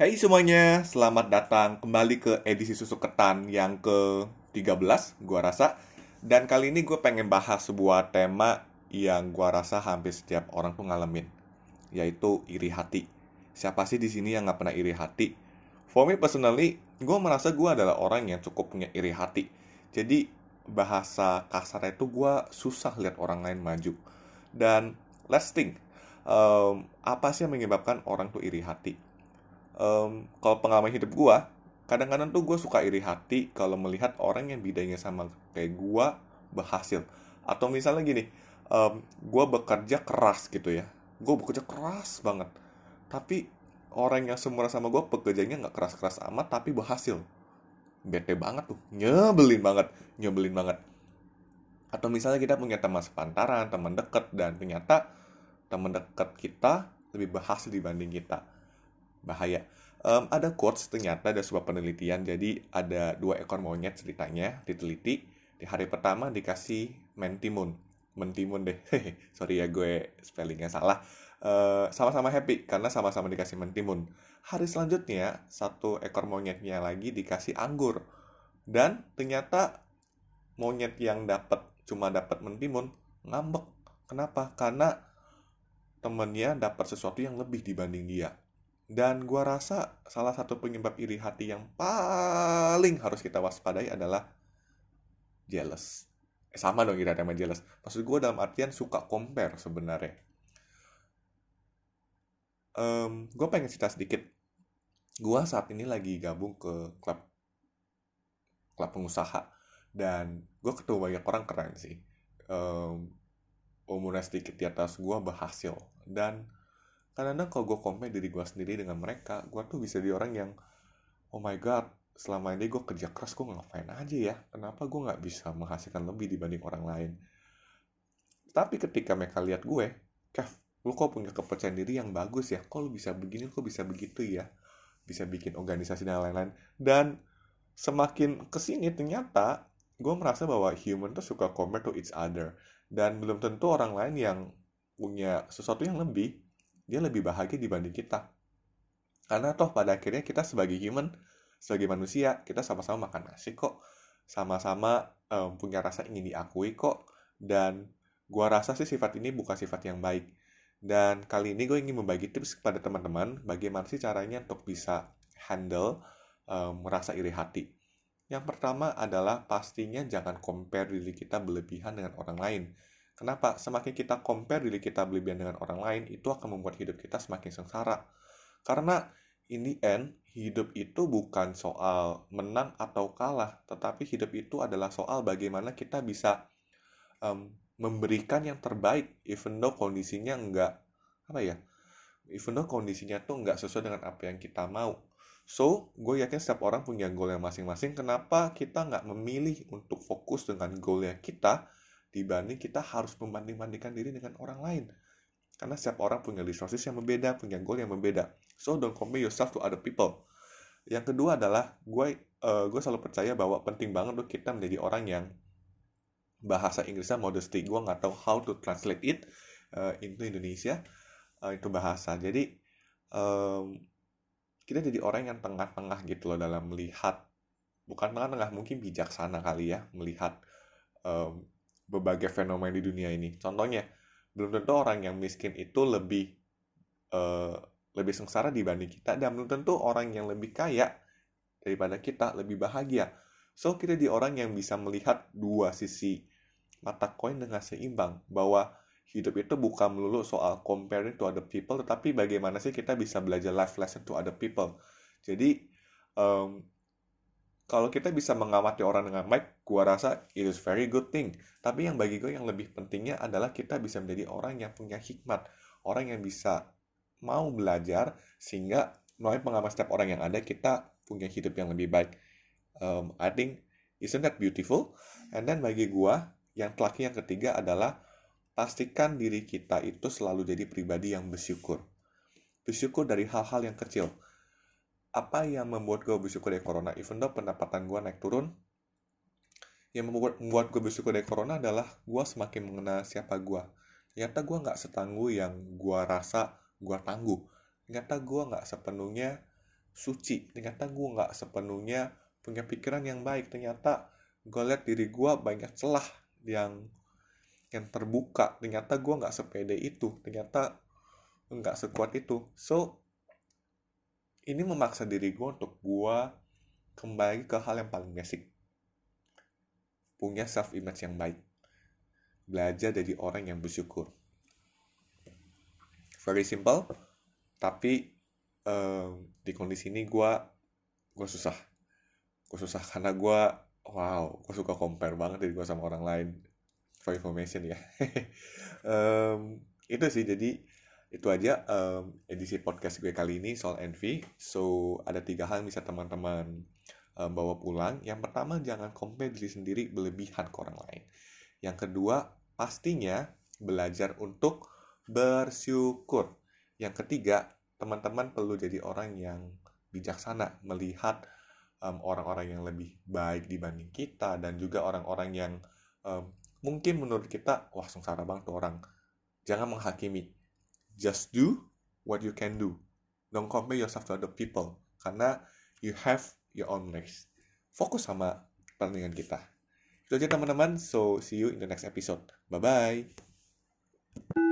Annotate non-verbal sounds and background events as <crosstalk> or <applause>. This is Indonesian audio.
Hai semuanya, selamat datang kembali ke edisi Susu Ketan yang ke-13, gua rasa. Dan kali ini gue pengen bahas sebuah tema yang gua rasa hampir setiap orang tuh ngalamin, yaitu iri hati. Siapa sih di sini yang nggak pernah iri hati? For me personally, gue merasa gue adalah orang yang cukup punya iri hati. Jadi bahasa kasarnya itu gue susah lihat orang lain maju. Dan last thing, um, apa sih yang menyebabkan orang tuh iri hati? Um, kalau pengalaman hidup gue kadang-kadang tuh gue suka iri hati kalau melihat orang yang bidanya sama kayak gue berhasil. Atau misalnya gini um, gue bekerja keras gitu ya. Gue bekerja keras banget. Tapi orang yang semua sama gue pekerjaannya nggak keras-keras amat tapi berhasil. Bete banget tuh. Nyebelin banget nyebelin banget. Atau misalnya kita punya teman sepantaran teman deket dan ternyata teman deket kita lebih berhasil dibanding kita bahaya. Um, ada quotes ternyata ada sebuah penelitian. Jadi ada dua ekor monyet ceritanya diteliti. Di hari pertama dikasih mentimun. Mentimun deh. <laughs> Sorry ya gue spellingnya salah. Sama sama-sama happy karena sama-sama dikasih mentimun. Hari selanjutnya satu ekor monyetnya lagi dikasih anggur. Dan ternyata monyet yang dapat cuma dapat mentimun ngambek. Kenapa? Karena temennya dapat sesuatu yang lebih dibanding dia dan gua rasa salah satu penyebab iri hati yang paling harus kita waspadai adalah jealous. Eh, sama dong iri sama jealous. Maksud gua dalam artian suka compare sebenarnya. Um, gue pengen cerita sedikit. Gua saat ini lagi gabung ke klub klub pengusaha dan gue ketemu banyak orang keren sih. Um, umurnya sedikit di atas gue berhasil dan kadang-kadang kalau gue compare diri gue sendiri dengan mereka gue tuh bisa di orang yang oh my god selama ini gue kerja keras gue ngapain aja ya. Kenapa gue nggak bisa menghasilkan lebih dibanding orang lain? Tapi ketika mereka lihat gue Kev lu kok punya kepercayaan diri yang bagus ya? Kok lu bisa begini kok bisa begitu ya? Bisa bikin organisasi dan lain-lain. Dan semakin ke sini ternyata gue merasa bahwa human tuh suka compare to each other. Dan belum tentu orang lain yang punya sesuatu yang lebih dia lebih bahagia dibanding kita. Karena toh pada akhirnya kita sebagai human, sebagai manusia, kita sama-sama makan nasi kok. Sama-sama um, punya rasa ingin diakui kok. Dan gua rasa sih sifat ini bukan sifat yang baik. Dan kali ini gue ingin membagi tips kepada teman-teman bagaimana sih caranya untuk bisa handle um, merasa iri hati. Yang pertama adalah pastinya jangan compare diri kita berlebihan dengan orang lain Kenapa? Semakin kita compare diri kita berlebihan dengan orang lain, itu akan membuat hidup kita semakin sengsara. Karena in the end, hidup itu bukan soal menang atau kalah, tetapi hidup itu adalah soal bagaimana kita bisa um, memberikan yang terbaik, even though kondisinya enggak, apa ya, even though kondisinya tuh enggak sesuai dengan apa yang kita mau. So, gue yakin setiap orang punya goal yang masing-masing. Kenapa kita nggak memilih untuk fokus dengan goalnya kita, dibanding kita harus membanding-bandingkan diri dengan orang lain. Karena setiap orang punya resources yang berbeda, punya goal yang berbeda. So don't compare yourself to other people. Yang kedua adalah gue uh, gue selalu percaya bahwa penting banget tuh kita menjadi orang yang bahasa Inggrisnya modesty. Gue nggak tahu how to translate it uh, into Indonesia uh, itu bahasa. Jadi um, kita jadi orang yang tengah-tengah gitu loh dalam melihat bukan tengah-tengah mungkin bijaksana kali ya melihat um, berbagai fenomena di dunia ini. Contohnya, belum tentu orang yang miskin itu lebih uh, lebih sengsara dibanding kita dan belum tentu orang yang lebih kaya daripada kita lebih bahagia. So kita di orang yang bisa melihat dua sisi mata koin dengan seimbang bahwa hidup itu bukan melulu soal comparing to other people tetapi bagaimana sih kita bisa belajar life lesson to other people. Jadi um, kalau kita bisa mengamati orang dengan baik, gua rasa it is very good thing. Tapi yang bagi gue yang lebih pentingnya adalah kita bisa menjadi orang yang punya hikmat, orang yang bisa mau belajar sehingga melalui pengalaman setiap orang yang ada kita punya hidup yang lebih baik. Um, I think isn't that beautiful? And then bagi gua yang terakhir yang ketiga adalah pastikan diri kita itu selalu jadi pribadi yang bersyukur. Bersyukur dari hal-hal yang kecil apa yang membuat gue bersyukur dari corona? Even though pendapatan gue naik turun yang membuat, membuat gue bersyukur dari corona adalah gue semakin mengenal siapa gue. Ternyata gue nggak setangguh yang gue rasa gue tangguh. Ternyata gue nggak sepenuhnya suci. Ternyata gue nggak sepenuhnya punya pikiran yang baik. Ternyata gue lihat diri gue banyak celah yang yang terbuka. Ternyata gue nggak sepede itu. Ternyata nggak sekuat itu. So ini memaksa diri gue untuk gue kembali ke hal yang paling basic. Punya self image yang baik. Belajar jadi orang yang bersyukur. Very simple tapi um, di kondisi ini gue gue susah. Gue susah karena gue wow gue suka compare banget dari gue sama orang lain. For information ya. <laughs> Um, itu sih jadi itu aja um, edisi podcast gue kali ini soal envy. So ada tiga hal yang bisa teman-teman um, bawa pulang. Yang pertama jangan compare diri sendiri berlebihan ke orang lain. Yang kedua pastinya belajar untuk bersyukur. Yang ketiga teman-teman perlu jadi orang yang bijaksana melihat orang-orang um, yang lebih baik dibanding kita dan juga orang-orang yang um, mungkin menurut kita wah sengsara banget tuh orang. Jangan menghakimi just do what you can do. Don't compare yourself to other people karena you have your own race fokus sama pertandingan kita. Itu aja teman-teman. So see you in the next episode. Bye bye